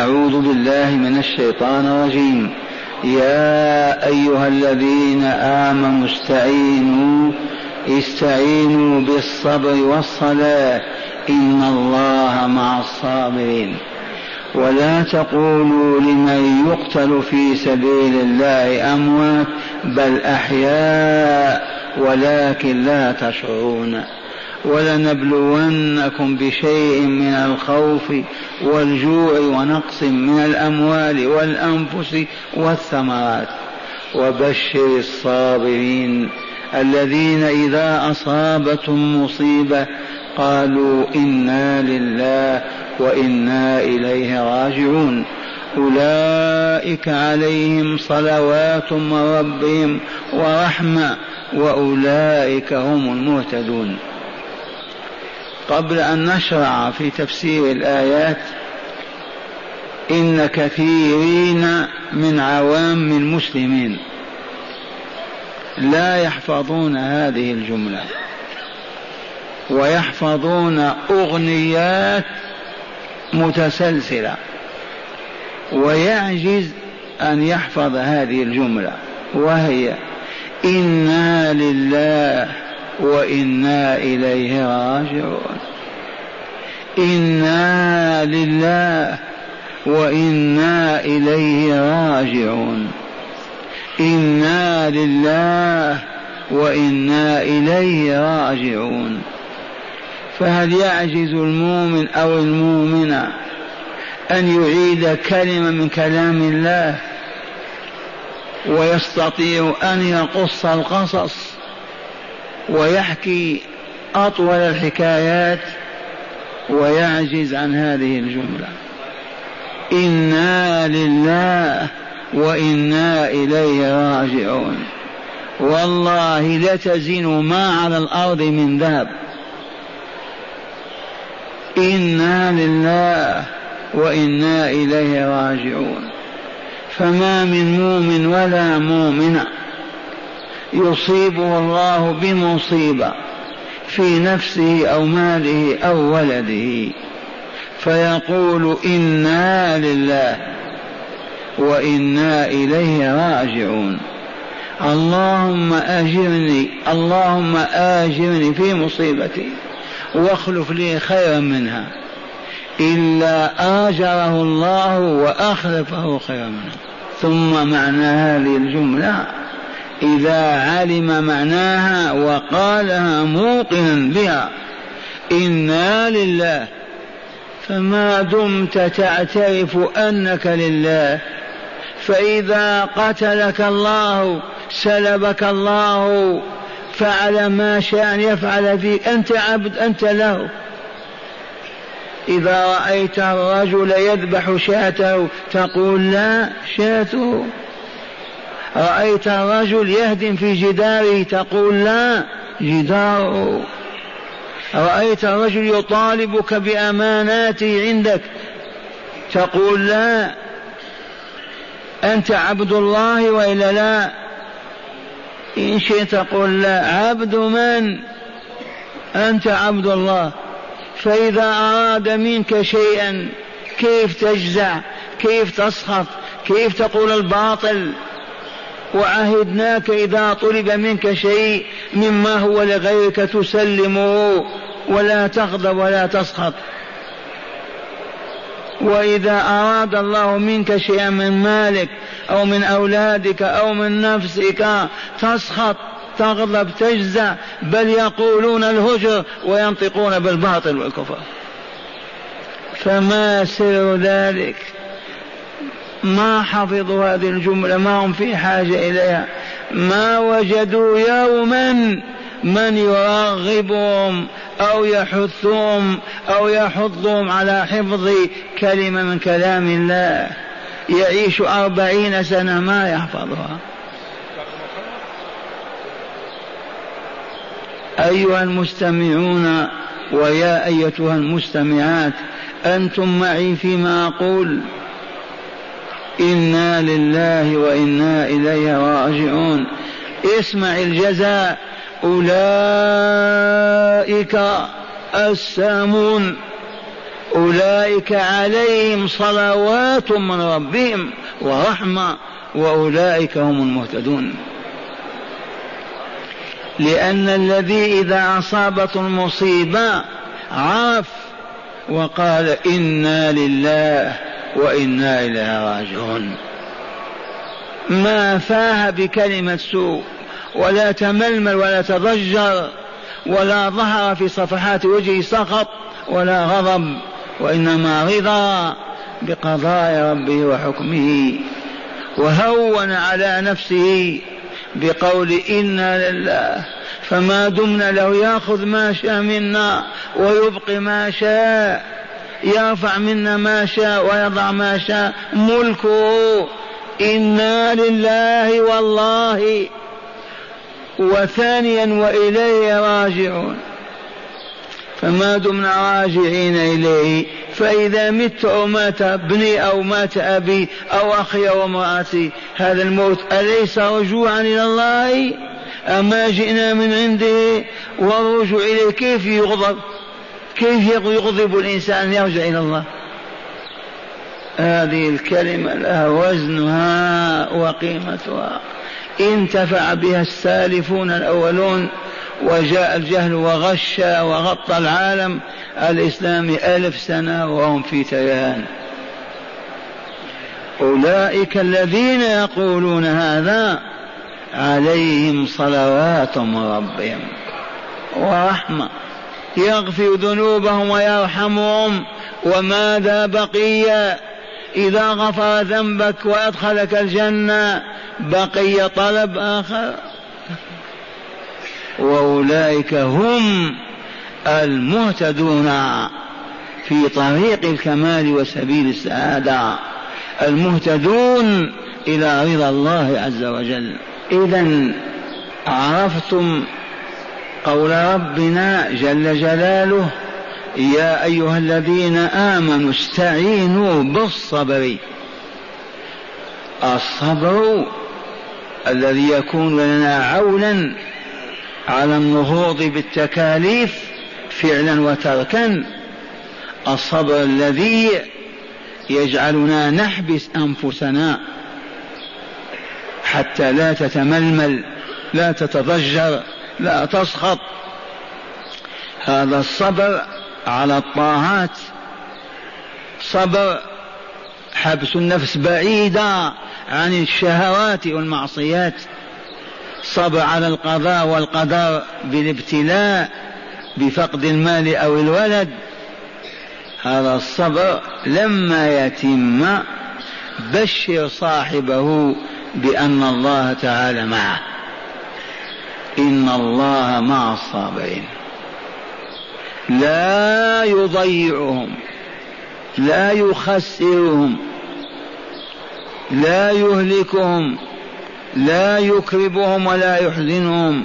أعوذ بالله من الشيطان الرجيم. يا أيها الذين آمنوا استعينوا استعينوا بالصبر والصلاة. إن الله مع الصابرين. ولا تقولوا لمن يقتل في سبيل الله أموات بل أحياء ولكن لا تشعرون. ولنبلونكم بشيء من الخوف والجوع ونقص من الأموال والأنفس والثمرات. وبشر الصابرين الذين إذا أصابتهم مصيبة قالوا إنا لله وإنا إليه راجعون. أولئك عليهم صلوات من ربهم ورحمة وأولئك هم المهتدون. قبل أن نشرع في تفسير الآيات إن كثيرين من عوام المسلمين لا يحفظون هذه الجملة ويحفظون أغنيات متسلسلة ويعجز أن يحفظ هذه الجملة وهي إنا لله وإنا إليه راجعون. إنا لله وإنا إليه راجعون. إنا لله وإنا إليه راجعون. فهل يعجز المؤمن أو المؤمنة أن يعيد كلمة من كلام الله ويستطيع أن يقص القصص؟ ويحكي أطول الحكايات ويعجز عن هذه الجملة. إنا لله وإنا إليه راجعون. والله لتزن ما على الأرض من ذهب. إنا لله وإنا إليه راجعون. فما من مؤمن ولا مؤمنة. يصيبه الله بمصيبة في نفسه أو ماله أو ولده. فيقول إنا لله وإنا إليه راجعون. اللهم أجرني اللهم آجرني في مصيبتي واخلف لي خيرا منها. إلا آجره الله وأخلفه خيرا منها ثم معنى هذه الجملة إذا علم معناها وقالها موقنا بها إنا لله. فما دمت تعترف أنك لله. فإذا قتلك الله سلبك الله فعل ما شاء يفعل فيك أنت عبد أنت له. إذا رأيت الرجل يذبح شاته تقول لا شاته. رأيت الرجل يهدم في جداره تقول لا جداره رأيت الرجل يطالبك بأماناته عندك تقول لا. أنت عبد الله وإلا لا؟ إن شئت قل لا. عبد من؟ أنت عبد الله. فإذا أراد منك شيئا كيف تجزع؟ كيف تسخط كيف تقول الباطل؟ وعهدناك إذا طلب منك شيء مما هو لغيرك تسلمه ولا تغضب ولا تسخط. وإذا أراد الله منك شيئا من مالك أو من أولادك أو من نفسك تسخط تغضب تجزع بل يقولون الهجر وينطقون بالباطل والكفر. فما سر ذلك؟ ما حفظوا هذه الجملة ما هم في حاجة إليها. ما وجدوا يوما من يرغبهم أو يحثهم أو يحضهم على حفظ كلمة من كلام الله. يعيش أربعين سنة ما يحفظها. أيها المستمعون ويا أيتها المستمعات أنتم معي فيما أقول. إنا لله وإنا إليه راجعون. اسمع الجزاء. أولئك السامون. أولئك عليهم صلوات من ربهم ورحمة. وأولئك هم المهتدون. لأن الذي إذا أصابته المصيبة عرف وقال إنا لله وإنا إليه راجعون. ما فاه بكلمة سوء ولا تململ ولا تضجر ولا ظهر في صفحات وجهه سخط ولا غضب وإنما رضا بقضاء ربه وحكمه. وهون على نفسه بقول إنا لله. فما دمنا له يأخذ ما شاء منا ويبقي ما شاء. يرفع منا ما شاء ويضع ما شاء. ملكه. إنا لله والله. وثانيا وإليه راجعون. فما دمنا راجعين إليه. فإذا مت أو مات ابني أو مات أبي أو أخي أو امرأتي هذا الموت أليس رجوعا إلى الله؟ أما جئنا من عنده والرجوع إليه كيف يغضب؟ كيف يغضب الإنسان يرجع إلى الله؟ هذه الكلمة لها وزنها وقيمتها. انتفع بها السالفون الأولون وجاء الجهل وغش وغطى العالم. الإسلامي ألف سنة وهم في تيان أولئك الذين يقولون هذا عليهم صلوات من ربهم ورحمة. يغفر ذنوبهم ويرحمهم. وماذا بقي إذا غفر ذنبك وأدخلك الجنة بقي طلب آخر. وأولئك هم المهتدون في طريق الكمال وسبيل السعادة. المهتدون إلى رضا الله عز وجل. إذا عرفتم قول ربنا جل جلاله يا أيها الذين آمنوا استعينوا بالصبر. الصبر الذي يكون لنا عونا على النهوض بالتكاليف فعلا وتركا. الصبر الذي يجعلنا نحبس أنفسنا حتى لا تتململ لا تتضجر. لا تسخط. هذا الصبر على الطاعات. صبر حبس النفس بعيدة عن الشهوات والمعصيات. صبر على القضاء والقدر بالابتلاء بفقد المال أو الولد. هذا الصبر لما يتم بشر صاحبه بأن الله تعالى معه. إن الله مع الصابرين. لا يضيعهم لا يخسرهم لا يهلكهم لا يكربهم ولا يحزنهم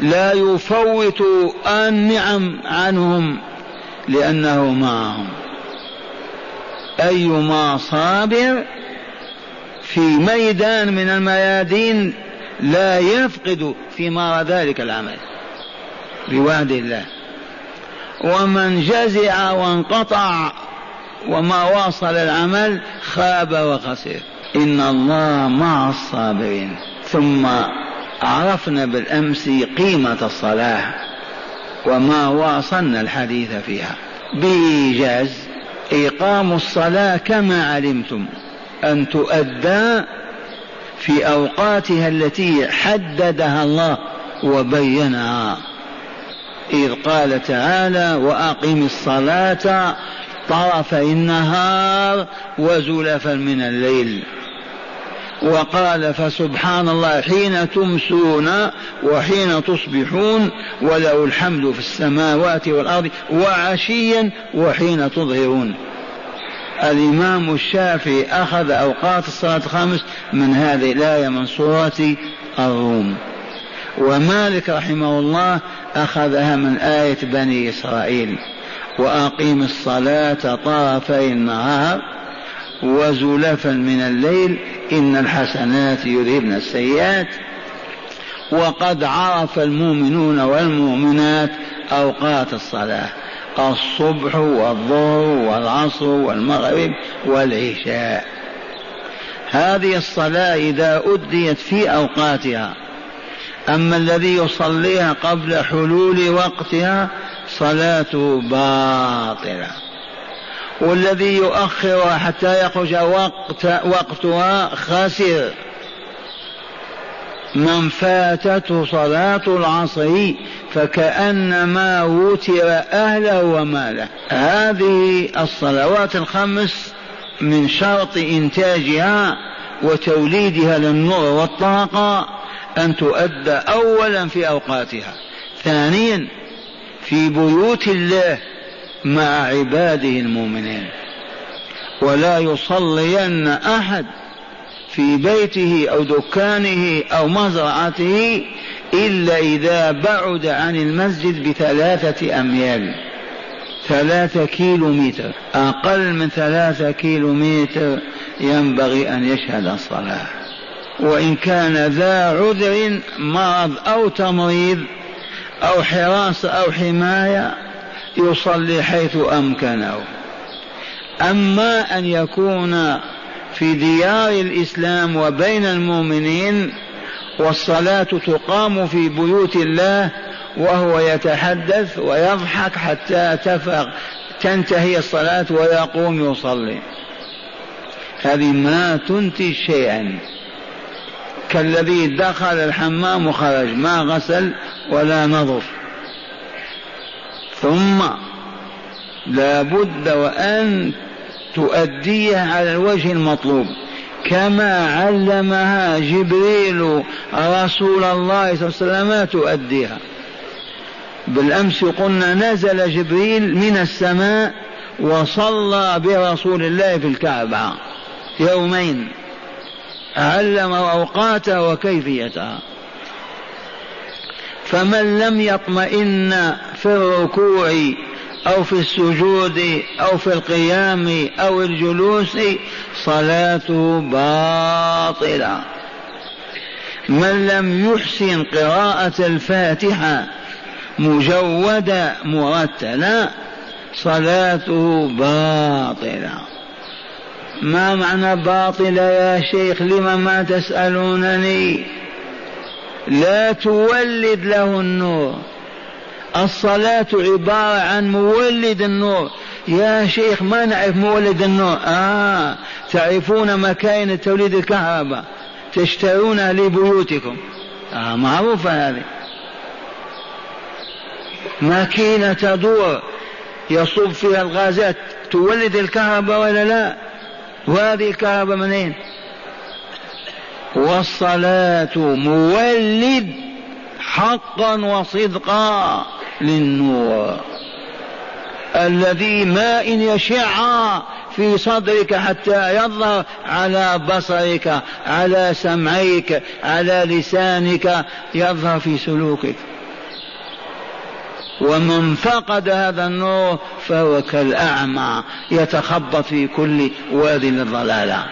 لا يفوت النعم عنهم لأنه معهم. أيما صابر في ميدان من الميادين لا يفقد ثمار ذلك العمل. بوعد الله. ومن جزع وانقطع وما واصل العمل خاب وخسر. إن الله مع الصابرين. ثم عرفنا بالأمس قيمة الصلاة وما واصلنا الحديث فيها. بإيجاز إقام الصلاة كما علمتم. أن تؤدى في أوقاتها التي حددها الله وبينها. إذ قال تعالى وأقم الصلاة طرفي النهار وزلفا من الليل. وقال فسبحان الله حين تمسون وحين تصبحون وله الحمد في السماوات والأرض وعشيا وحين تظهرون. الإمام الشافعي أخذ أوقات الصلاة الخمس من هذه الآية من سورة الروم. ومالك رحمه الله أخذها من آية بني إسرائيل. وأقيم الصلاة طرفي النهار وزلفا من الليل إن الحسنات يذهبن السيئات. وقد عرف المؤمنون والمؤمنات أوقات الصلاة. الصبح والظهر والعصر والمغرب والعشاء. هذه الصلاة إذا أديت في أوقاتها. أما الذي يصليها قبل حلول وقتها صلاته باطلة. والذي يؤخرها حتى يخرج وقت وقتها خاسر. من فاتته صلاة العصر فكأنما وتر أهله وماله. هذه الصلوات الخمس من شرط إنتاجها وتوليدها للنور والطاقة أن تؤدى أولا في أوقاتها. ثانيا في بيوت الله مع عباده المؤمنين. ولا يصلين أحد في بيته أو دكانه أو مزرعته إلا إذا بعد عن المسجد بثلاثة أميال. ثلاثة كيلو متر أقل من ثلاثة كيلو متر ينبغي أن يشهد الصلاة. وإن كان ذا عذر مرض أو تمريض أو حراسة أو حماية يصلي حيث أمكنه. أما أن يكون في ديار الإسلام وبين المؤمنين والصلاة تقام في بيوت الله وهو يتحدث ويضحك حتى تفق تنتهي الصلاة ويقوم يصلي. هذه ما تنتج شيئا. كالذي دخل الحمام وخرج ما غسل ولا نظف. ثم لا بد وأن تؤديها على الوجه المطلوب. كما علمها جبريل رسول الله صلى الله عليه وسلم تؤديها. بالأمس قلنا نزل جبريل من السماء وصلى برسول الله في الكعبة يومين. علم أوقاتها وكيفيتها. فمن لم يطمئن في الركوع أو في السجود أو في القيام أو الجلوس صلاته باطلة. من لم يحسن قراءة الفاتحة مجودة مرتلة صلاته باطلة. ما معنى باطلة يا شيخ؟ لما ما تسألونني؟ لا تولد له النور. الصلاة عبارة عن مولد النور. يا شيخ ما نعرف مولد النور؟ آه تعرفون مكاين توليد الكهرباء تشترونها لبيوتكم. آه معروفة هذه. ماكينة تدور يصب فيها الغازات. تولد الكهرباء ولا لا؟ وهذه الكهرباء منين؟ والصلاة مولد حقا وصدقا. للنور. الذي ما إن يشع في صدرك حتى يظهر على بصرك على سمعك على لسانك يظهر في سلوكك. ومن فقد هذا النور فهو كالأعمى يتخبط في كل واد للضلالة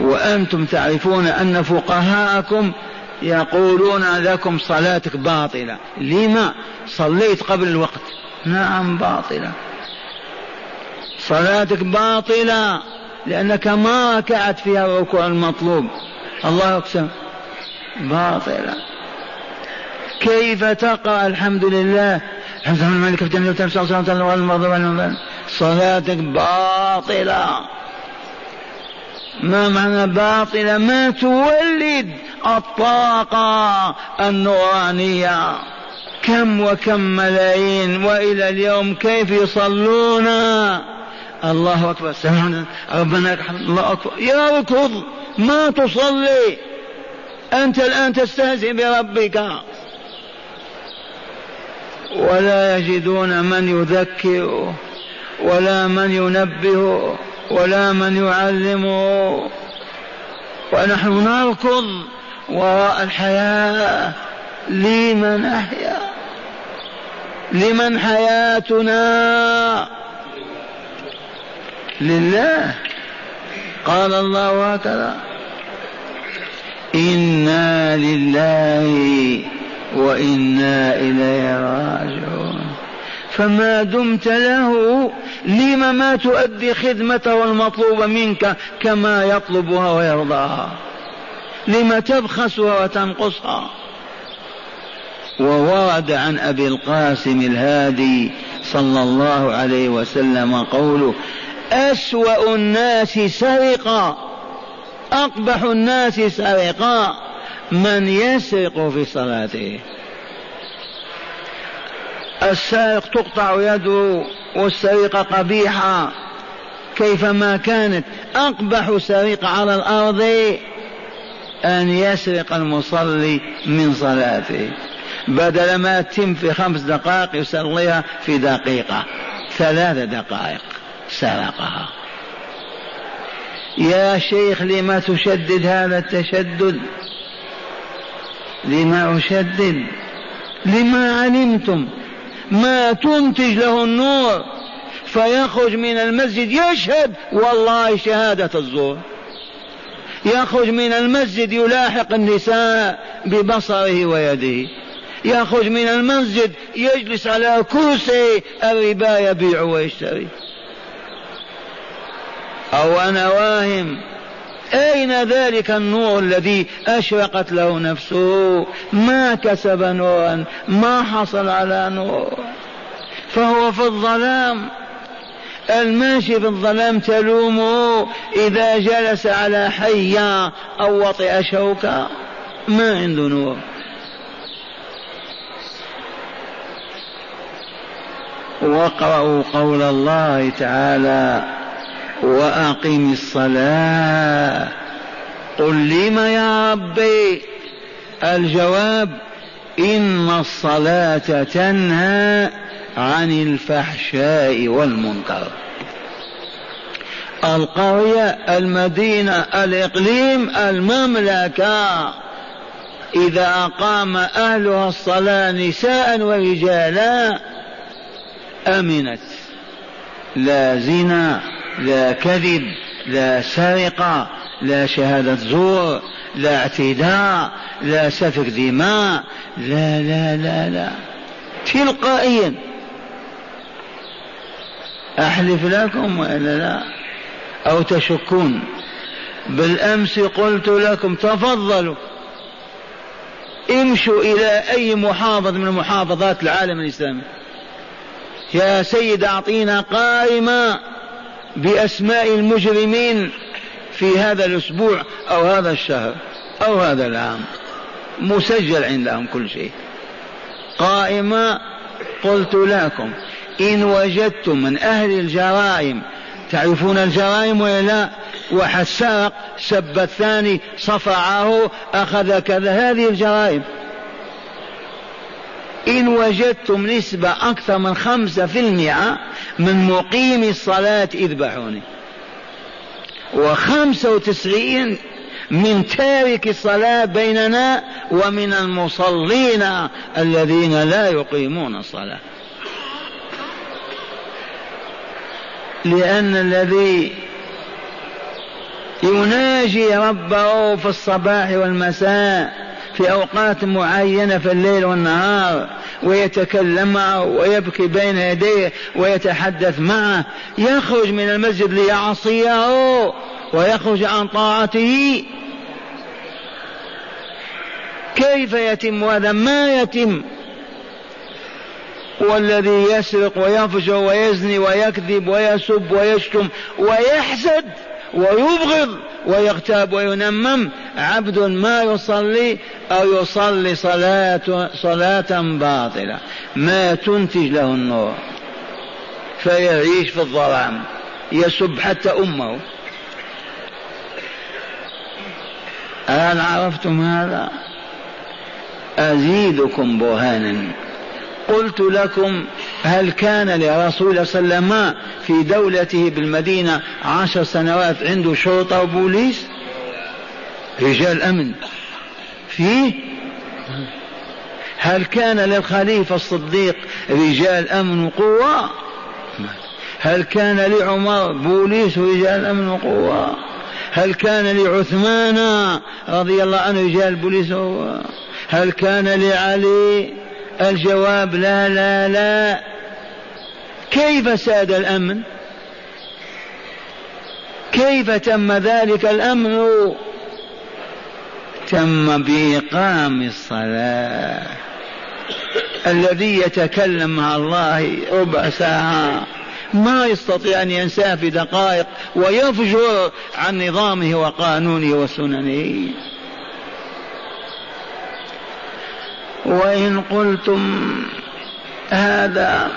وأنتم تعرفون أن فقهاءكم يقولون لكم صلاتك باطلة. لما؟ صليت قبل الوقت. نعم باطلة. صلاتك باطلة لأنك ما ركعت فيها الركوع المطلوب. الله أقسم باطلة. كيف تقرأ؟ الحمد لله. الحمد لله الملك صلاتك باطلة. ما معنى باطلة؟ ما تولد. الطاقة النورانية. كم وكم ملايين وإلى اليوم كيف يصلون؟ الله أكبر. سمعنا. ربنا الله أكبر. يركض ما تصلي. أنت الآن تستهزئ بربك. ولا يجدون من يذكر ولا من ينبه ولا من يعلمه. ونحن نركض. وراء الحياة لمن أحيا لمن حياتنا. لله. قال الله هكذا. إنا لله وإنا إليه راجعون. فما دمت له لم ما تؤدي خدمته المطلوبة منك كما يطلبها ويرضاها. لم تبخسها وتنقصها. وورد عن أبي القاسم الهادي صلى الله عليه وسلم قوله أسوأ الناس سرقا أقبح الناس سرقا من يسرق في صلاته. السارق تقطع يده والسرقة قبيحة كيفما كانت. أقبح سرقة على الأرض أن يسرق المصلي من صلاته بدل ما تتم في خمس دقائق يصليها في دقيقة ثلاث دقائق سرقها. يا شيخ لما تشدد هذا التشدد؟ لما أشدد؟ لما علمتم؟ ما تنتج له النور فيخرج من المسجد يشهد والله شهادة الزور. يخرج من المسجد يلاحق النساء ببصره ويده. يخرج من المسجد يجلس على كرسي الربا يبيع ويشتري. أو أنا واهم أين ذلك النور الذي أشرقت له نفسه؟ ما كسب نورا ما حصل على نور. فهو في الظلام. الماشي في الظلام تلومه إذا جلس على حية أو وطئ شوكة. ما عنده نور. واقرأوا قول الله تعالى وأقم الصلاة. قل لم يا ربي؟ الجواب إن الصلاة تنهى عن الفحشاء والمنكر. القرية المدينة الإقليم المملكة. إذا أقام أهلها الصلاة نساء ورجالا أمنت. لا زنا لا كذب لا سرقة لا شهادة زور لا اعتداء لا سفك دماء لا لا لا لا. تلقائيا. أحلف لكم وإلا لا؟ أو تشكون؟ بالأمس قلت لكم تفضلوا. امشوا إلى أي محافظة من محافظات العالم الإسلامي. يا سيد أعطينا قائمة بأسماء المجرمين في هذا الأسبوع أو هذا الشهر أو هذا العام. مسجل عندهم كل شيء. قائمة قلت لكم. إن وجدتم من أهل الجرائم تعرفون الجرائم ولا لا؟ واحد سب الثاني صفعه أخذ كذا هذه الجرائم. إن وجدتم نسبة أكثر من خمسة في المئة من مقيم الصلاة اذبحوني. وخمسة وتسعين من تارك الصلاة بيننا ومن المصلين الذين لا يقيمون الصلاة. لأن الذي يناجي ربه في الصباح والمساء في أوقات معينة في الليل والنهار ويتكلم معه ويبكي بين يديه ويتحدث معه يخرج من المسجد ليعصيه ويخرج عن طاعته. كيف يتم هذا؟ ما يتم. والذي يسرق ويفجر ويزني ويكذب ويسب ويشتم ويحسد ويبغض ويغتاب وينمم. عبد ما يصلي أو يصلي صلاة صلاة باطلة. ما تنتج له النور. فيعيش في الظلام. يسب حتى أمه. هل عرفتم هذا؟ أزيدكم برهانا. قلت لكم هل كان لرسول الله صلى الله عليه وسلم في دولته بالمدينة عشر سنوات عنده شرطة وبوليس؟ رجال أمن. فيه هل كان للخليفة الصديق رجال أمن وقوة؟ هل كان لعمر بوليس ورجال أمن وقوة؟ هل كان لعثمان رضي الله عنه رجال بوليس هل كان لعلي الجواب لا لا لا. كيف ساد الأمن؟ كيف تم ذلك الأمن؟ تم بإقام الصلاة. الذي يتكلم مع الله ربع ساعة ما يستطيع أن ينساه في دقائق ويفجر عن نظامه وقانونه وسننه. وإن قلتم هذا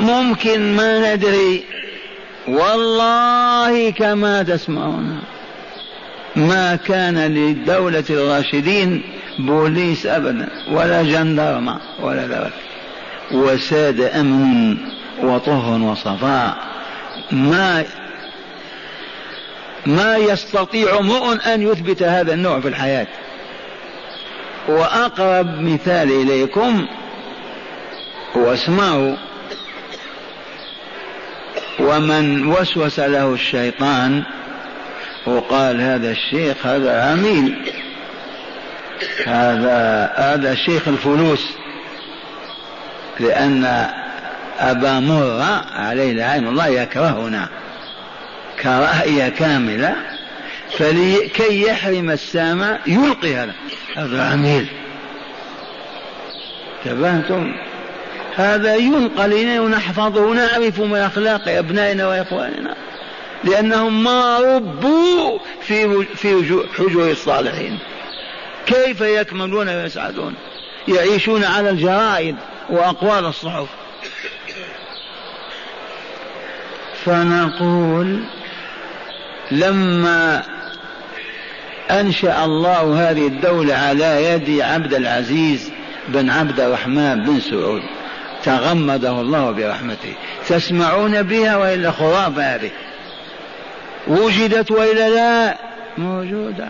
ممكن ما ندري والله كما تسمعون ما كان للدولة الراشدين بوليس أبدا ولا جندرمة ولا ذلك وساد أمن وطهر وصفاء. ما ما يستطيع امرؤ أن يثبت هذا النوع في الحياة. وأقرب مثال إليكم واسمعوا ومن وسوس له الشيطان وقال هذا الشيخ هذا عميل. هذا هذا شيخ الفلوس. لأن أبا مرة عليه لعين الله يكرهنا كراهية كاملة فلكي يحرم السامع يلقي هذا. هذا عميل. تبهتم هذا ينقل إلينا ونحفظه ونعرف من أخلاق أبنائنا وإخواننا لأنهم ما ربوا في في حجر الصالحين. كيف يكملون ويسعدون؟ يعيشون على الجرائد وأقوال الصحف. فنقول لما أنشأ الله هذه الدولة على يد عبد العزيز بن عبد الرحمن بن سعود. تغمده الله برحمته. تسمعون بها وإلا خرافة هذه. وجدت وإلا لا موجودة.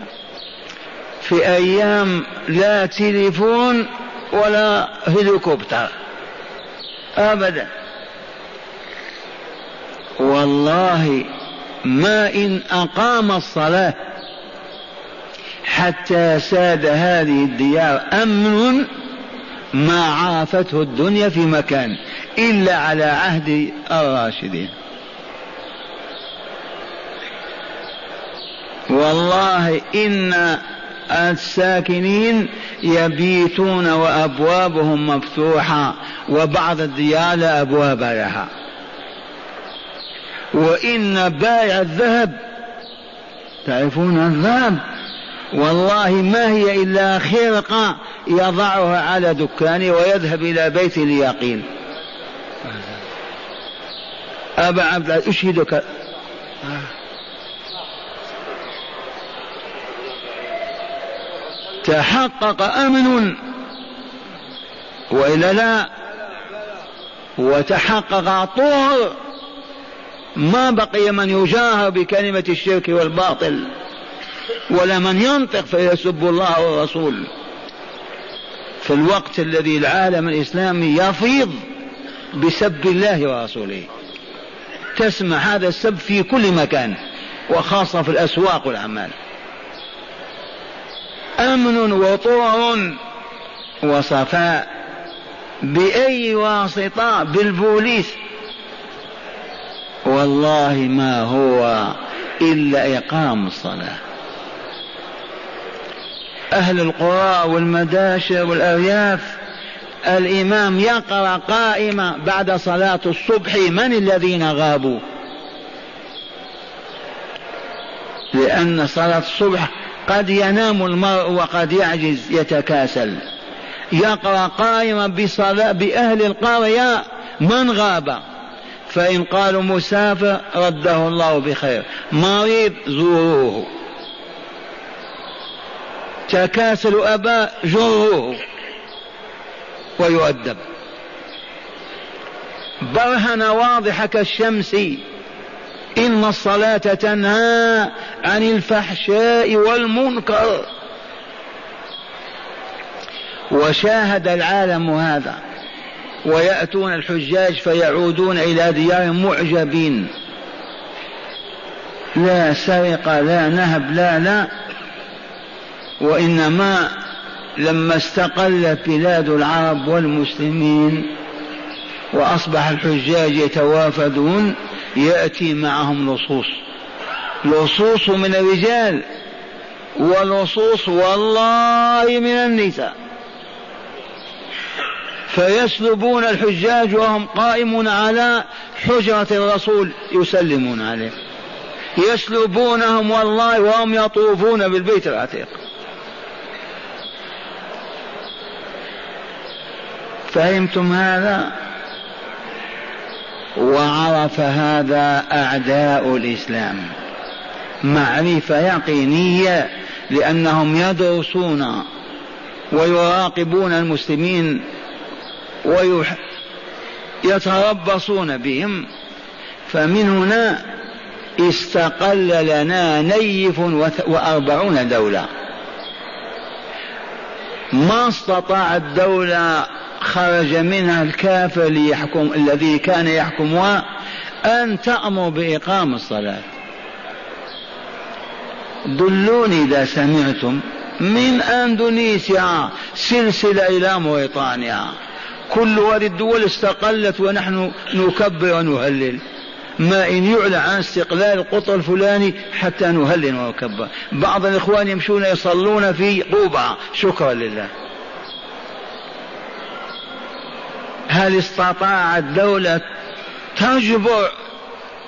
في أيام لا تليفون ولا هليكوبتر. أبدا. والله ما إن أقام الصلاة حتى ساد هذه الديار أمن ما عافته الدنيا في مكان إلا على عهد الراشدين. والله إن الساكنين يبيتون وأبوابهم مفتوحة وبعض الديار لا أبواب لها. وإن بائع الذهب تعرفون الذهب؟ والله ما هي إلا خرقة يضعها على دكانه ويذهب إلى بيت اليقين. أبا عبد الله أشهدك تحقق أمن وإلا لا؟ وتحقق طهر ما بقي من يجاهر بكلمة الشرك والباطل. ولا من ينطق فيسب الله والرسول في الوقت الذي العالم الإسلامي يفيض بسب الله ورسوله. تسمع هذا السب في كل مكان وخاصة في الأسواق والأعمال. أمن وطهر وصفاء بأي واسطة بالبوليس. والله ما هو إلا إقام الصلاة. أهل القرى والمداشر والأرياف الإمام يقرأ قائمة بعد صلاة الصبح من الذين غابوا؟ لأن صلاة الصبح قد ينام المرء وقد يعجز يتكاسل. يقرأ قائما بصلاة بأهل القرية من غاب؟ فإن قالوا مسافر رده الله بخير. مريض زوروه. تكاسل أبا جروه ويؤدب. برهنة واضحة كالشمس إن الصلاة تنهى عن الفحشاء والمنكر. وشاهد العالم هذا ويأتون الحجاج فيعودون إلى ديارهم معجبين. لا سرقة لا نهب لا لا. وإنما لما استقلت بلاد العرب والمسلمين وأصبح الحجاج يتوافدون يأتي معهم لصوص. لصوص من الرجال ولصوص والله من النساء. فيسلبون الحجاج وهم قائمون على حجرة الرسول يسلمون عليه. يسلبونهم والله وهم يطوفون بالبيت العتيق. فهمتم هذا؟ وعرف هذا أعداء الإسلام. معرفة يقينية لأنهم يدرسون ويراقبون المسلمين ويتربصون بهم. فمن هنا استقل لنا نيف وأربعون دولة. ما استطاعت دولة خرج منها الكافر ليحكم الذي كان يحكمها أن تأمر بإقام الصلاة. دلوني إذا سمعتم من أندونيسيا سلسلة إلى موريطانيا كل هذه الدول استقلت ونحن نكبر ونهلل. ما إن يعلى عن استقلال القطر الفلاني حتى نهلل ونكبر. بعض الإخوان يمشون يصلون في قوبة. شكرا لله. هل استطاعت دولة تجبر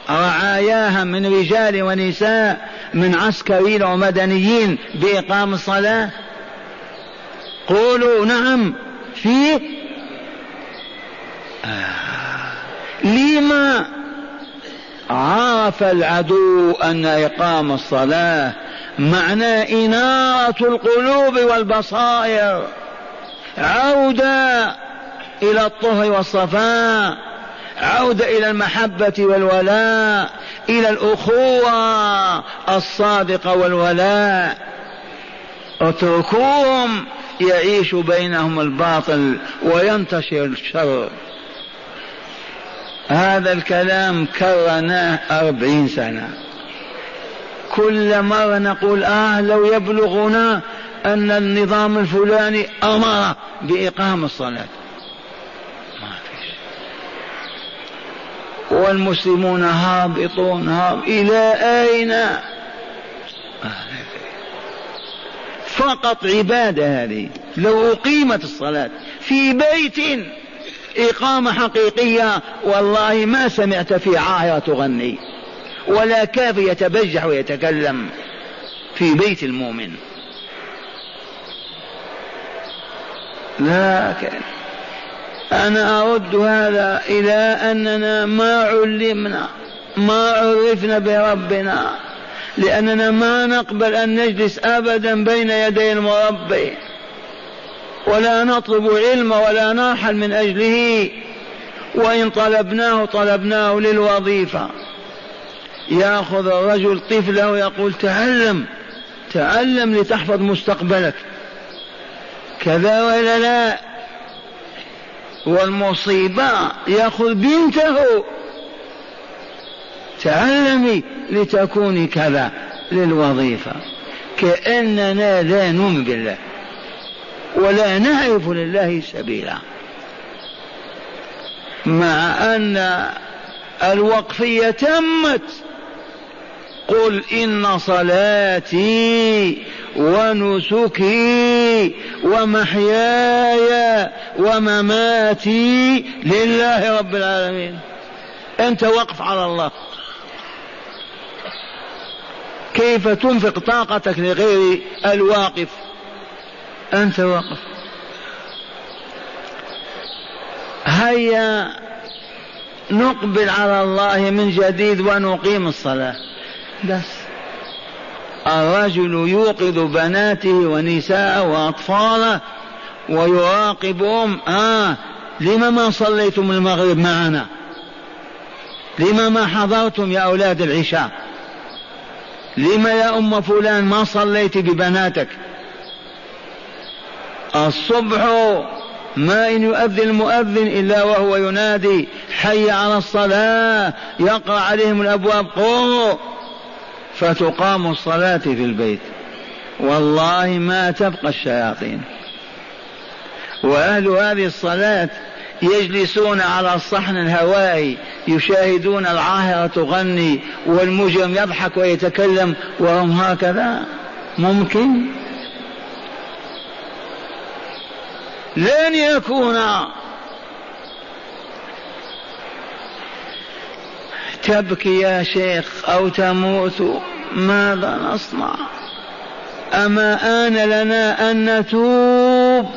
رعاياها من رجال ونساء من عسكريين ومدنيين بإقام الصلاة قولوا نعم في آه. لما عرف العدو أن إقام الصلاة معنى إنارة القلوب والبصائر عودة إلى الطهر والصفاء. عودة إلى المحبة والولاء إلى الأخوة الصادقة والولاء. اتركوهم يعيش بينهم الباطل وينتشر الشر. هذا الكلام كرناه أربعين سنة. كل مرة نقول آه لو يبلغنا أن النظام الفلاني أمر بإقام الصلاة ما فيش والمسلمون هابطون هاب. إلى أين؟ فقط عبادة هذه لو أقيمت الصلاة في بيت إقامة حقيقية والله ما سمعت في عاهرة تغني ولا كافر يتبجح ويتكلم في بيت المؤمن. لكن أنا أرد هذا إلى أننا ما علمنا ما عرفنا بربنا لأننا ما نقبل أن نجلس أبدا بين يدي المربي ولا نطلب علم ولا نرحل من أجله وإن طلبناه طلبناه للوظيفة. يأخذ الرجل طفله ويقول تعلم تعلم لتحفظ مستقبلك. كذا ولا لا. والمصيبة يأخذ بنته. تعلمي لتكوني كذا للوظيفة. كأننا لا نؤمن بالله ولا نعرف لله سبيلا. مع أن الوقفية تمت. قل إن صلاتي ونسكي ومحياي ومماتي لله رب العالمين. أنت وقف على الله. كيف تنفق طاقتك لغير الواقف؟ أنت واقف هيا نقبل على الله من جديد ونقيم الصلاة. بس. الرجل يوقظ بناته ونساءه وأطفاله ويراقبهم. آه لما ما صليتم المغرب معنا؟ لما ما حضرتم يا أولاد العشاء؟ لما يا أم فلان ما صليت ببناتك؟ الصبح ما إن يؤذن المؤذن إلا وهو ينادي حي على الصلاة يقرأ عليهم الأبواب قوموا. فتقام الصلاة في البيت. والله ما تبقى الشياطين. وأهل هذه الصلاة يجلسون على الصحن الهوائي يشاهدون العاهرة تغني والمجرم يضحك ويتكلم وهم هكذا. ممكن؟ لن يكون تبكي يا شيخ أو تموت ماذا نصنع؟ أما آن لنا أن نتوب؟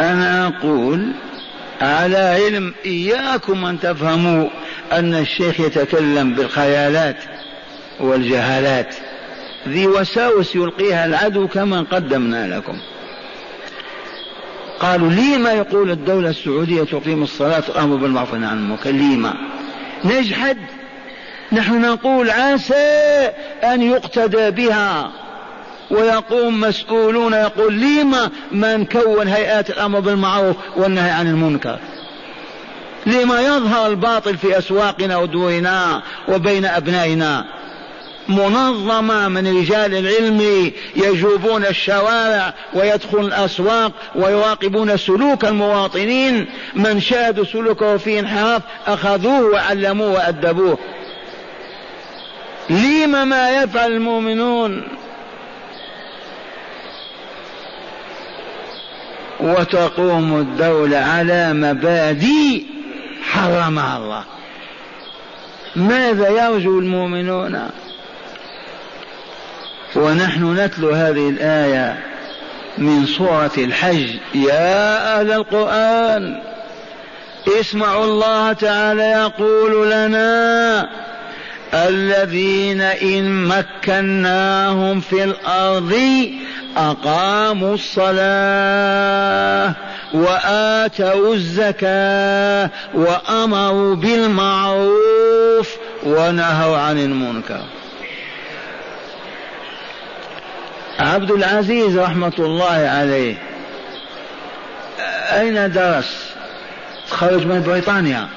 أنا أقول على علم إياكم أن تفهموا أن الشيخ يتكلم بالخيالات والجهالات. ذي وساوس يلقيها العدو كما قدمنا لكم. قالوا لما يقول الدولة السعودية تقيم الصلاة وأمر بالمعروف عن المنكر؟ لما؟ نجحد. نحن نقول عسى أن يقتدى بها. ويقوم مسؤولون يقول لما من كون هيئات الأمر بالمعروف والنهي عن المنكر. لما يظهر الباطل في أسواقنا ودورنا وبين أبنائنا. منظمة من رجال العلم يجوبون الشوارع ويدخلون الأسواق ويراقبون سلوك المواطنين. من شاهدوا سلوكه في انحراف أخذوه وعلموه وأدبوه. لم ما يفعل المؤمنون؟ وتقوم الدولة على مبادئ حرمها الله. ماذا يرجو المؤمنون؟ ونحن نتلو هذه الآية من سورة الحج. يا أهل القرآن اسمعوا الله تعالى يقول لنا الذين إن مكناهم في الأرض أقاموا الصلاة وآتوا الزكاة وأمروا بالمعروف ونهوا عن المنكر. عبد العزيز رحمة الله عليه. أين درس؟ خرج من بريطانيا.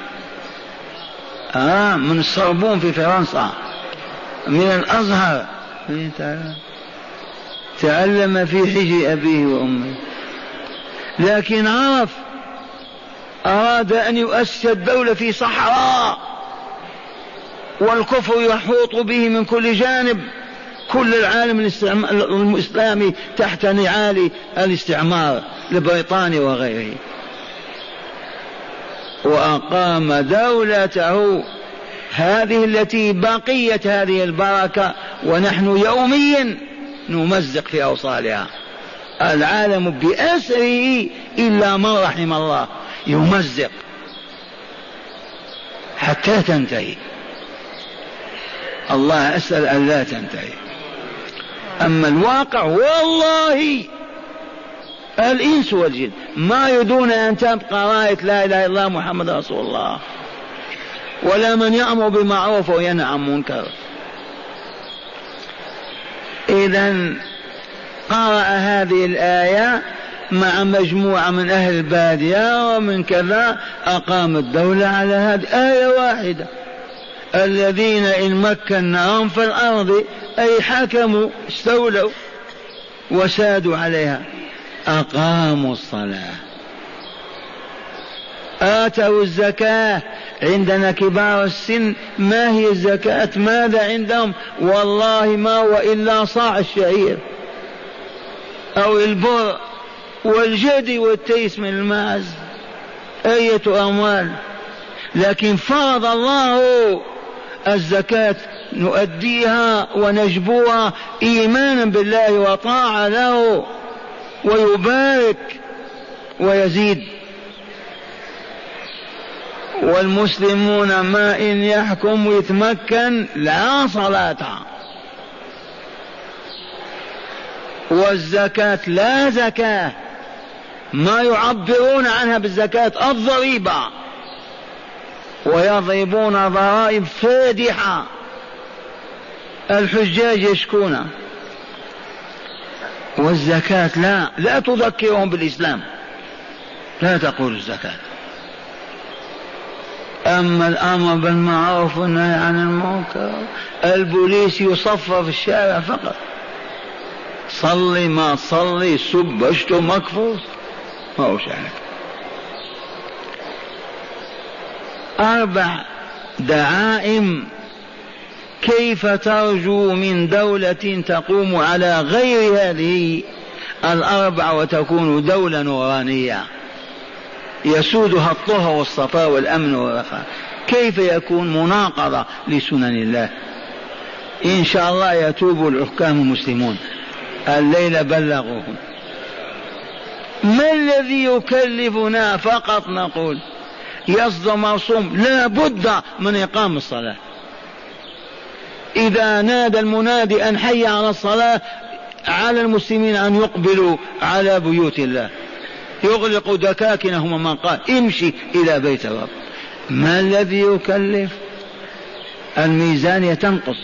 آه من الصربون في فرنسا. من الأزهر. تعلم في حجر أبيه وأمه. لكن عرف أراد أن يؤسس الدولة في صحراء والكفر يحوط به من كل جانب. كل العالم الإسلامي تحت نعال الاستعمار لبريطانيا وغيره. وأقام دولته هذه التي بقيت هذه البركة ونحن يوميا نمزق في أوصالها. العالم بأسره إلا من رحم الله يمزق حتى تنتهي. الله أسأل أن لا تنتهي. أما الواقع والله الإنس والجن ما يدون أن تبقى راية لا إله إلا الله محمد رسول الله. ولا من يأمر بالمعروف وينهى عن منكر إذا قرأ هذه الآية مع مجموعة من أهل البادية ومن كذا أقام الدولة على هذه آية واحدة. الذين إن مكناهم في الأرض أي حكموا استولوا وسادوا عليها. أقاموا الصلاة. آتوا الزكاة. عندنا كبار السن. ما هي الزكاة؟ ماذا عندهم؟ والله ما هو إلا صاع الشعير. أو البر والجدي والتيس من الماعز أية أموال. لكن فرض الله الزكاة نؤديها ونجبوها إيمانا بالله وطاعة له ويبارك ويزيد. والمسلمون ما إن يحكم ويتمكن لا صلاة. والزكاة لا زكاة. ما يعبرون عنها بالزكاة الضريبة. ويضربون ضرائب فادحة. الحجاج يشكون. والزكاة لا لا تذكرهم بالإسلام. لا تقول الزكاة. أما الأمر بالمعروف والنهي عن المنكر البوليس يصفى في الشارع فقط. صلي ما تصلي سب اشتم اكفر ما هو شأنك؟ أربع دعائم كيف ترجو من دولة تقوم على غير هذه الأربع وتكون دولة نورانية؟ يسودها الطهر والصفاء والأمن والرخاء. كيف يكون مناقضة لسنن الله؟ إن شاء الله يتوب الحكام المسلمون. الليلة بلغوهم ما الذي يكلفنا؟ فقط نقول يصدر مرسوم لا بد من إقام الصلاة. إذا نادى المنادي أن حي على الصلاة على المسلمين أن يقبلوا على بيوت الله. يغلق دكاكنهم من قال امشي إلى بيت الرب. ما الذي يكلف؟ الميزانية تنقص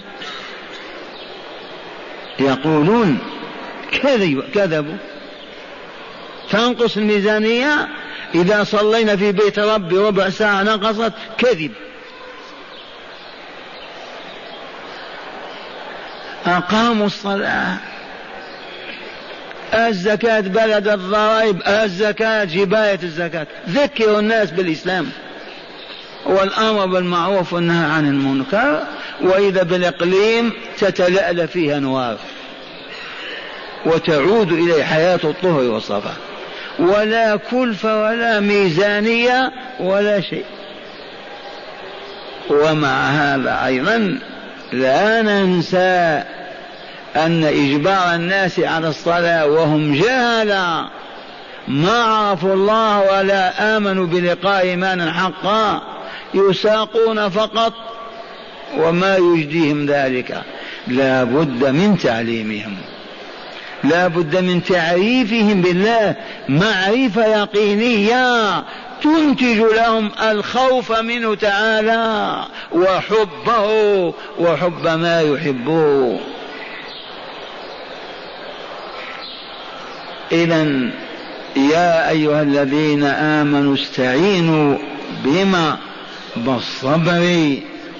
يقولون كذب كذبوا. تنقص الميزانية؟ إذا صلينا في بيت ربي ربع ساعة نقصت كذب. أقاموا الصلاة. الزكاة بلد الضرائب الزكاة جباية الزكاة. ذكروا الناس بالإسلام. والأمر بالمعروف والنهي عن المنكر وإذا بالإقليم تتلألأ فيها أنوار وتعود إليه حياة الطهر والصفا. ولا كلفة ولا ميزانية ولا شيء. ومع هذا أيضا لا ننسى أن إجبار الناس على الصلاة وهم جهلا ما عرفوا الله ولا آمنوا بلقاء إيمانا حقا يساقون فقط وما يجديهم ذلك. لا بد من تعليمهم. لا بد من تعريفهم بالله. معرفة يقينية تنتج لهم الخوف منه تعالى وحبه وحب ما يحبه. إذا يا أيها الذين آمنوا استعينوا بما بالصبر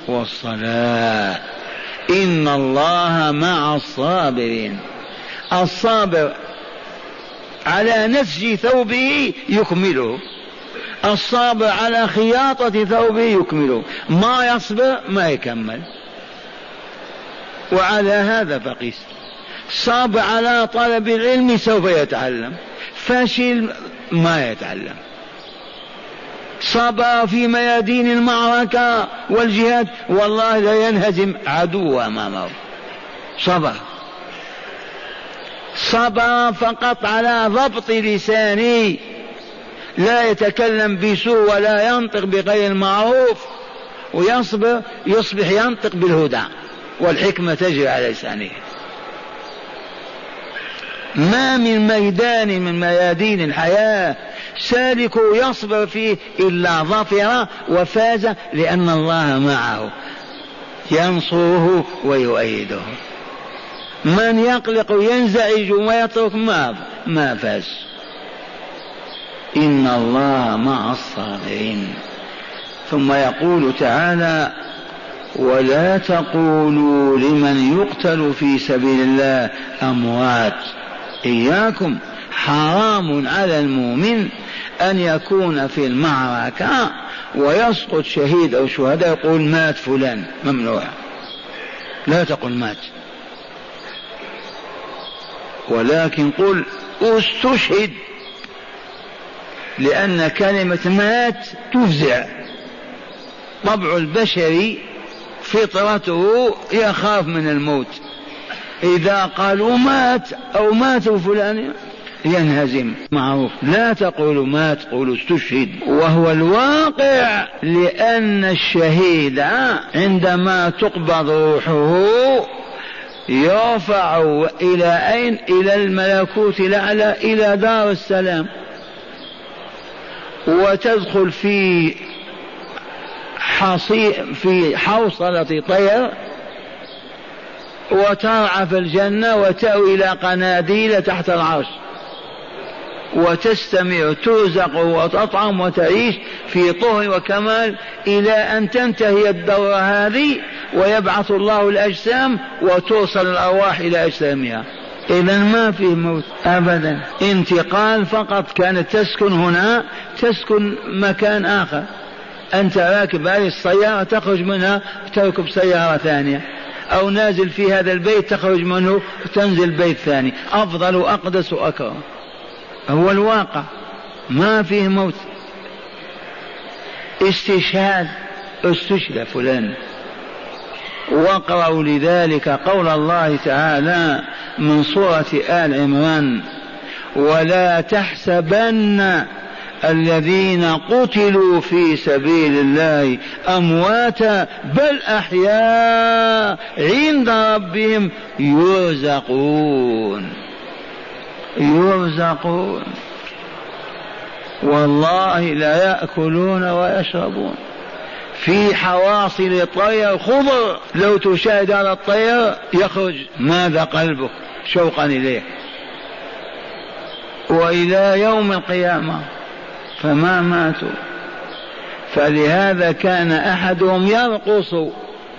والصلاة. إن الله مع الصابرين. الصابر على نسج ثوبه يكمله الصابر على خياطة ثوبه يكمله ما يصبر ما يكمل. وعلى هذا فقيس. صاب على طلب العلم سوف يتعلم. فشل ما يتعلم. صبر في ميادين المعركة والجهاد. والله لا ينهزم عدو أمامه. صبر. صبر فقط على ضبط لسانه لا يتكلم بسوء ولا ينطق بغير المعروف. ويصبر يصبح ينطق بالهدى. والحكمة تجري على لسانه. ما من ميدان من ميادين الحياة سالك يصبر فيه إلا ظفر وفاز لأن الله معه. ينصره ويؤيده. من يقلق وينزعج ويترك ما ما فاز. إن الله مع الصابرين. ثم يقول تعالى ولا تقولوا لمن يقتل في سبيل الله أموات. إياكم. حرام على المؤمن أن يكون في المعركة ويسقط شهيد أو شهداء يقول مات فلان ممنوع. لا تقل مات. ولكن قل استشهد لأن كلمة مات تفزع. طبع البشري فطرته يخاف من الموت. إذا قالوا مات أو مات فلان ينهزم. معروف. لا تقولوا مات قولوا استشهد. وهو الواقع لأن الشهيد عندما تقبض روحه يرفع إلى أين؟ إلى الملكوت الأعلى إلى دار السلام. وتدخل في حصي في حوصلة طير وترعى في الجنة وتأوي إلى قناديل تحت العرش. وتستمع ترزق وتطعم وتعيش في طهر وكمال إلى أن تنتهي الدورة هذه ويبعث الله الأجسام وتوصل الأرواح إلى أجسامها. إذا ما فيه موت أبدا. انتقال فقط كانت تسكن هنا تسكن مكان آخر. أنت راكب هذه السيارة تخرج منها تركب سيارة ثانية. أو نازل في هذا البيت تخرج منه تنزل بيت ثاني. أفضل وأقدس وأكرم. هو الواقع. ما فيه موت. استشهاد. استشهد فلان. واقرأوا لذلك قول الله تعالى من سورة آل عمران ولا تحسبن الذين قتلوا في سبيل الله أمواتا بل أحياء عند ربهم يرزقون. يرزقون. والله لا ياكلون ويشربون. في حواصل الطير خضر. لو تشاهد على الطير يخرج. ماذا قلبك؟ شوقا اليه. والى يوم القيامه فما ماتوا. فلهذا كان احدهم يرقص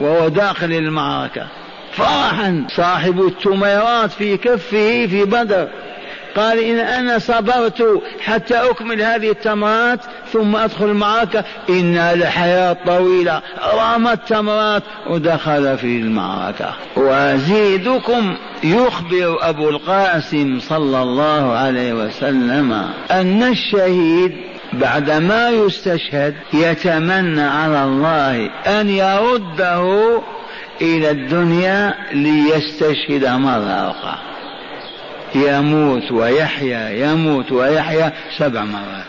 وهو داخل المعركه. فرحا. صاحب التميرات في كفه في بدر. قال إن أنا صبرت حتى أكمل هذه التمرات ثم أدخل المعركة إنها لحياة طويلة. رمى التمرات ودخل في المعركة. وأزيدكم يخبر أبو القاسم صلى الله عليه وسلم أن الشهيد بعدما يستشهد يتمنى على الله أن يرده إلى الدنيا ليستشهد مرة أخرى. يموت ويحيا يموت ويحيا سبع مرات.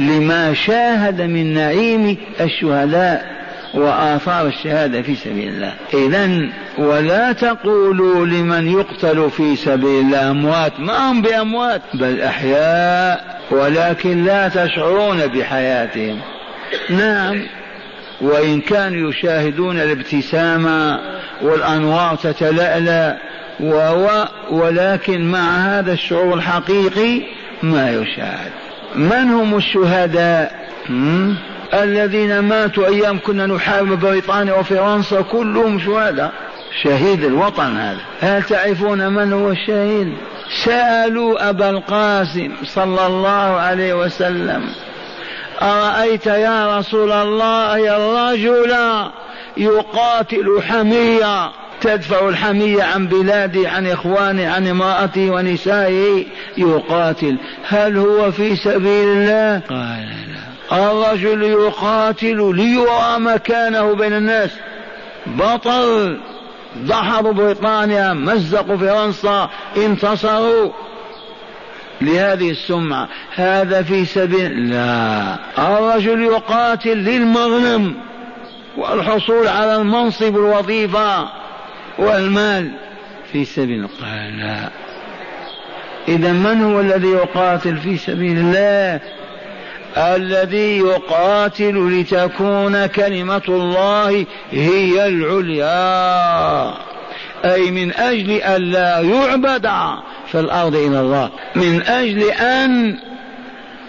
لما شاهد من نعيم الشهداء وآثار الشهادة في سبيل الله. إذا ولا تقولوا لمن يقتل في سبيل الله أموات. ما هم بأموات؟ بل أحياء. ولكن لا تشعرون بحياتهم. نعم. وإن كانوا يشاهدون الابتسامة والأنوار تتلألأ وهو ولكن مع هذا الشعور الحقيقي ما يشاهد. من هم الشهداء؟ الذين ماتوا أيام كنا نحارب بريطانيا وفرنسا كلهم شهداء. شهيد الوطن هذا. هل تعرفون من هو الشهيد؟ سألوا أبا القاسم صلى الله عليه وسلم. أرأيت يا رسول الله الرجل يقاتل حمية. تدفع الحمية عن بلادي عن إخواني عن امرأتي ونسائي يقاتل. هل هو في سبيل الله؟ قال لا. الرجل يقاتل ليرى مكانه بين الناس. بطل. ضحروا بريطانيا مزقوا فرنسا انتصروا. لهذه السمعة. هذا في سبيل لا. الرجل يقاتل للمغنم والحصول على المنصب الوظيفة. والمال في سبيل قال لا. إذا من هو الذي يقاتل في سبيل الله؟ الذي يقاتل لتكون كلمة الله هي العليا. أي من أجل أن لا يعبد في الأرض إلى الله. من أجل أن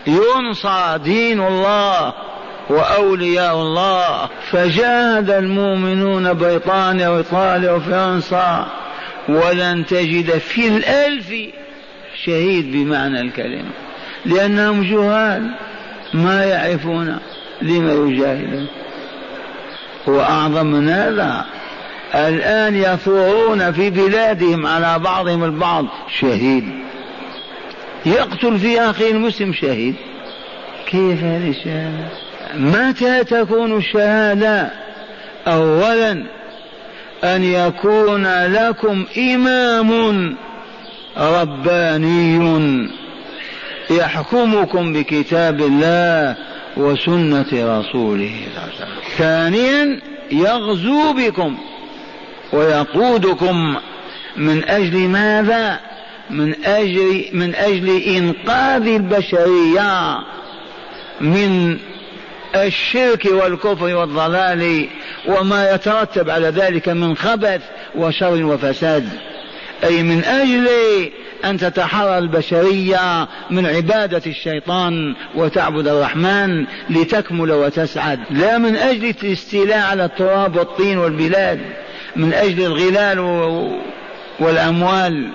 ينصى دين الله. وأولياء الله فجاهد المؤمنون بريطانيا وإيطاليا وفرنسا ولن تجد في الألف شهيد بمعنى الكلمة لأنهم جهال ما يعرفون لما يجاهدون. وأعظم من هذا الآن يثورون في بلادهم على بعضهم البعض شهيد. يقتل في أخيه المسلم شهيد. كيف هذه الشهادة؟ متى تكون الشهادة أولا أن يكون لكم إمام رباني يحكمكم بكتاب الله وسنة رسوله ثانيا يغزو بكم ويقودكم من أجل ماذا؟ من أجل من أجل إنقاذ البشرية من الشرك والكفر والضلال وما يترتب على ذلك من خبث وشر وفساد. أي من أجل أن تتحرر البشرية من عبادة الشيطان وتعبد الرحمن لتكمل وتسعد. لا من أجل الاستيلاء على التراب والطين والبلاد من أجل الغلال والأموال.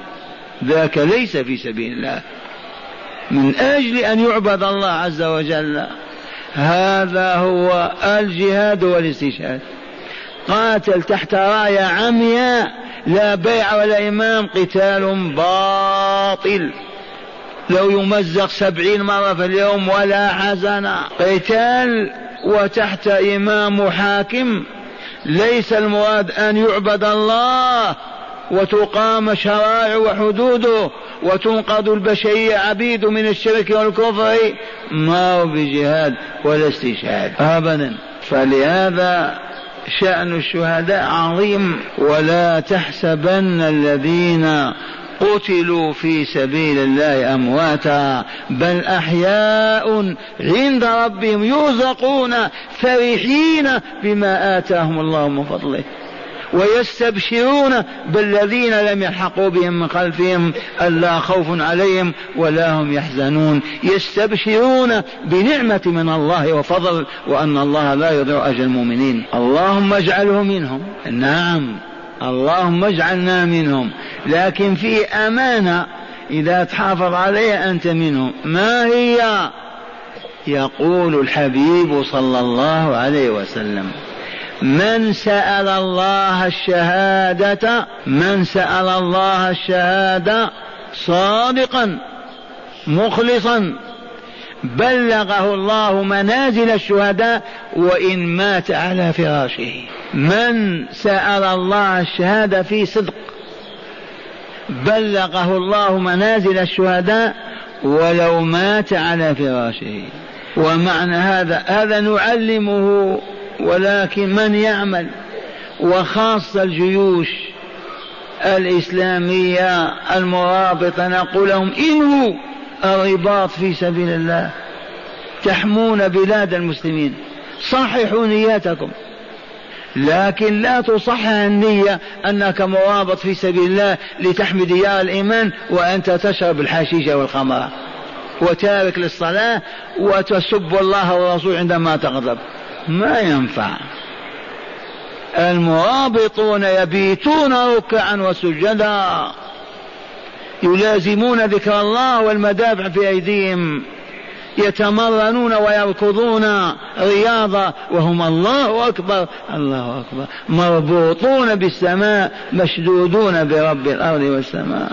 ذاك ليس في سبيل الله. من أجل أن يعبد الله عز وجل. هذا هو الجهاد والاستشهاد. قاتل تحت راية عمياء لا بيع ولا إمام قتال باطل. لو يمزق سبعين مرة في اليوم ولا حزن. قتال وتحت إمام حاكم. ليس المراد أن يعبد الله وتقام شرائع وحدوده وتنقذ البشرية عبيد من الشرك والكفر ما هو بجهاد ولا استشهاد. أبدا. فلهذا شأن الشهداء عظيم. ولا تحسبن الذين قتلوا في سبيل الله أمواتا بل أحياء عند ربهم يرزقون فرحين بما آتاهم الله من فضله. ويستبشرون بالذين لم يلحقوا بهم من خلفهم ألا خوف عليهم ولا هم يحزنون. يستبشرون بنعمة من الله وفضل وأن الله لا يضيع أجر المؤمنين. اللهم اجعله منهم. نعم. اللهم اجعلنا منهم. لكن في أمانة إذا تحافظ عليها أنت منهم. ما هي؟ يقول الحبيب صلى الله عليه وسلم. من سأل الله الشهادة من سأل الله الشهادة صادقا مخلصا. بلغه الله منازل الشهداء وإن مات على فراشه. من سأل الله الشهادة في صدق. بلغه الله منازل الشهداء ولو مات على فراشه. ومعنى هذا هذا نعلمه ولكن من يعمل وخاصة الجيوش الإسلامية المرابطة نقول لهم إنهوا الرباط في سبيل الله تحمون بلاد المسلمين صححوا نياتكم لكن لا تصحح النية أنك مرابط في سبيل الله لتحمي ديار الإيمان وأنت تشرب الحشيش والخمر وتارك للصلاة وتسب الله والرسول عندما تغضب ما ينفع. المرابطون يبيتون ركعا وسجدا. يلازمون ذكر الله والمدافع في أيديهم. يتمرنون ويركضون رياضة وهم الله أكبر الله أكبر. مربوطون بالسماء مشدودون برب الأرض والسماء.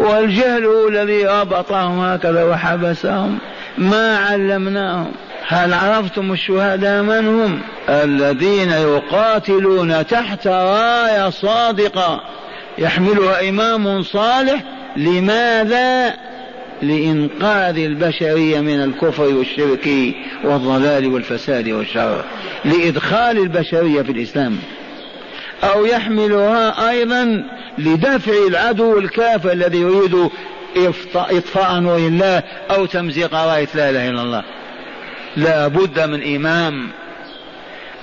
والجهل هو الذي ربطهم هكذا وحبسهم. ما علمناهم. هل عرفتم الشهداء من هم؟ الذين يقاتلون تحت راية صادقة. يحملها إمام صالح. لماذا؟ لإنقاذ البشرية من الكفر والشرك والضلال والفساد والشر. لإدخال البشرية في الإسلام. أو يحملها أيضا لدفع العدو الكافر الذي يريد إطفاء نور الله أو تمزيق راية لا إله إلا الله. لا بد من إمام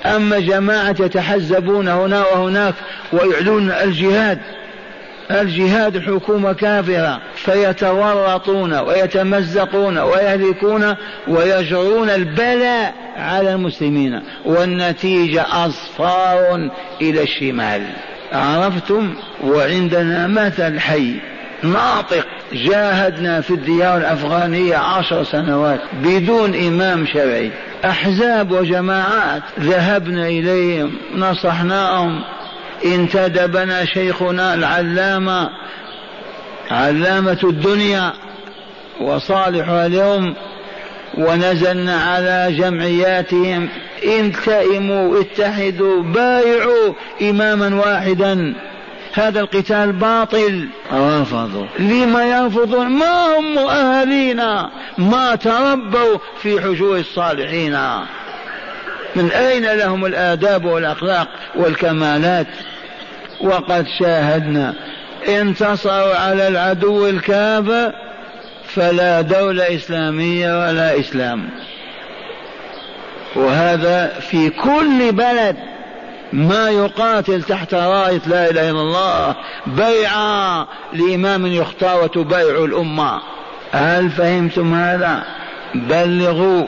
أما جماعة يتحزبون هنا وهناك ويعلون الجهاد الجهاد حكومة كافرة فيتورطون ويتمزقون ويهلكون ويجرون البلاء على المسلمين والنتيجة أصفار إلى الشمال. عرفتم؟ وعندنا مثل حي. ناطق. جاهدنا في الديار الأفغانية عشر سنوات بدون إمام شرعي. أحزاب وجماعات ذهبنا إليهم نصحناهم. انتدبنا شيخنا العلامة علامة الدنيا وصالحها اليوم ونزلنا على جمعياتهم. التئموا اتحدوا بايعوا إماما واحدا. هذا القتال باطل. رفضوا لما يرفضون ما هم مؤهلين؟ ما تربوا في حجور الصالحين. من أين لهم الآداب والأخلاق والكمالات؟ وقد شاهدنا انتصروا على العدو الكافر فلا دولة إسلامية ولا إسلام. وهذا في كل بلد. ما يقاتل تحت راية لا إله إلا الله بيعا لإمام يختار وتبايع الأمة. هل فهمتم هذا؟ بلغوا.